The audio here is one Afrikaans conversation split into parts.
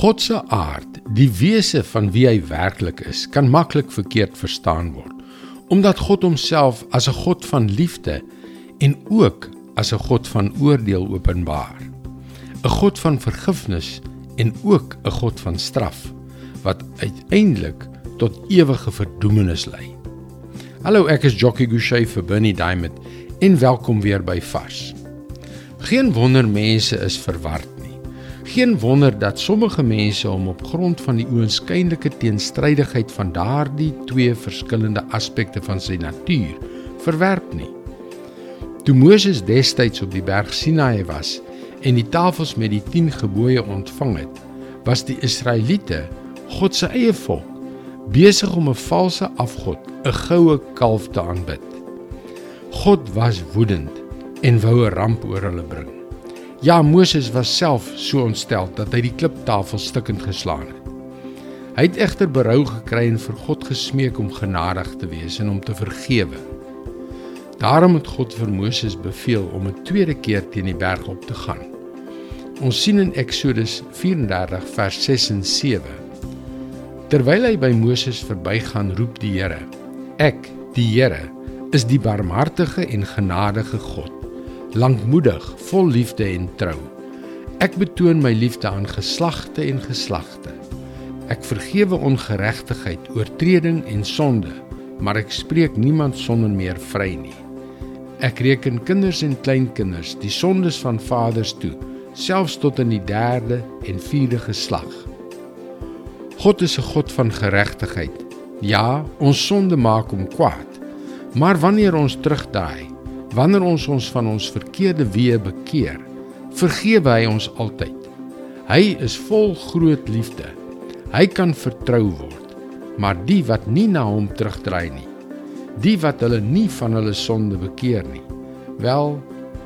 God se aard, die wese van wie hy werklik is, kan maklik verkeerd verstaan word, omdat God homself as 'n God van liefde en ook as 'n God van oordeel openbaar. 'n God van vergifnis en ook 'n God van straf wat uiteindelik tot ewige verdoemenis lei. Hallo, ek is Jockey Gouchee vir Bernie Diamond en welkom weer by Vars. Geen wonder mense is verward. Geen wonder dat sommige mense hom op grond van die oënskynlike teenstrydigheid van daardie twee verskillende aspekte van sy natuur verwerp nie. Toe Moses destyds op die berg Sinaï was en die tafels met die 10 gebooie ontvang het, was die Israeliete, God se eie volk, besig om 'n valse afgod, 'n goue kalf te aanbid. God was woedend en wou 'n ramp oor hulle bring. Ja, Moses was self so ontstel dat hy die kliptafel stukkend geslaan het. Hy het egter berou gekry en vir God gesmeek om genadig te wees en om te vergewe. Daarom het God vir Moses beveel om 'n tweede keer teen die berg op te gaan. Ons sien in Eksodus 34 vers 6 en 7. Terwyl hy by Moses verbygaan, roep die Here: Ek, die Here, is die barmhartige en genadige God lankmoedig, vol liefde en trou. Ek betoon my liefde aan geslagte en geslagte. Ek vergewe ongeregtigheid, oortreding en sonde, maar ek spreek niemand sonder meer vry nie. Ek reken kinders en kleinkinders die sondes van vaders toe, selfs tot in die 3de en 4de geslag. God is 'n God van geregtigheid. Ja, ons sonde maak hom kwaad. Maar wanneer ons terugdraai, Wanneer ons ons van ons verkeerde weë bekeer, vergewe hy ons altyd. Hy is vol groot liefde. Hy kan vertrou word. Maar die wat nie na hom terugdraai nie, die wat hulle nie van hulle sonde bekeer nie, wel,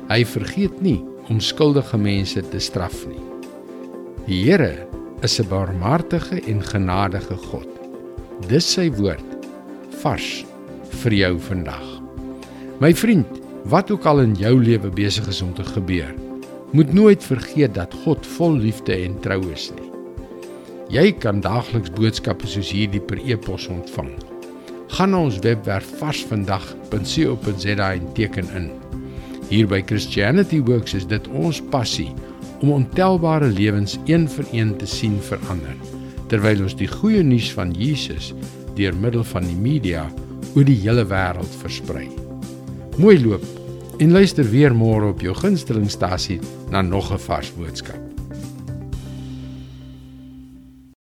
hy vergeet nie om skuldige mense te straf nie. Die Here is 'n barmhartige en genadige God. Dis sy woord vars vir jou vandag. My vriend, Wat ook al in jou lewe besig is om te gebeur, moet nooit vergeet dat God vol liefde en trou is nie. Jy kan daagliks boodskappe soos hierdie per e-pos ontvang. Gaan na ons webwerf varsvandag.co.za en teken in. Hier by Christianity Works is dit ons passie om ontelbare lewens een vir een te sien verander terwyl ons die goeie nuus van Jesus deur middel van die media oor die hele wêreld versprei. Mooi loop en luister weer môre op jou gunstelingstasie na nog 'n vars boodskap.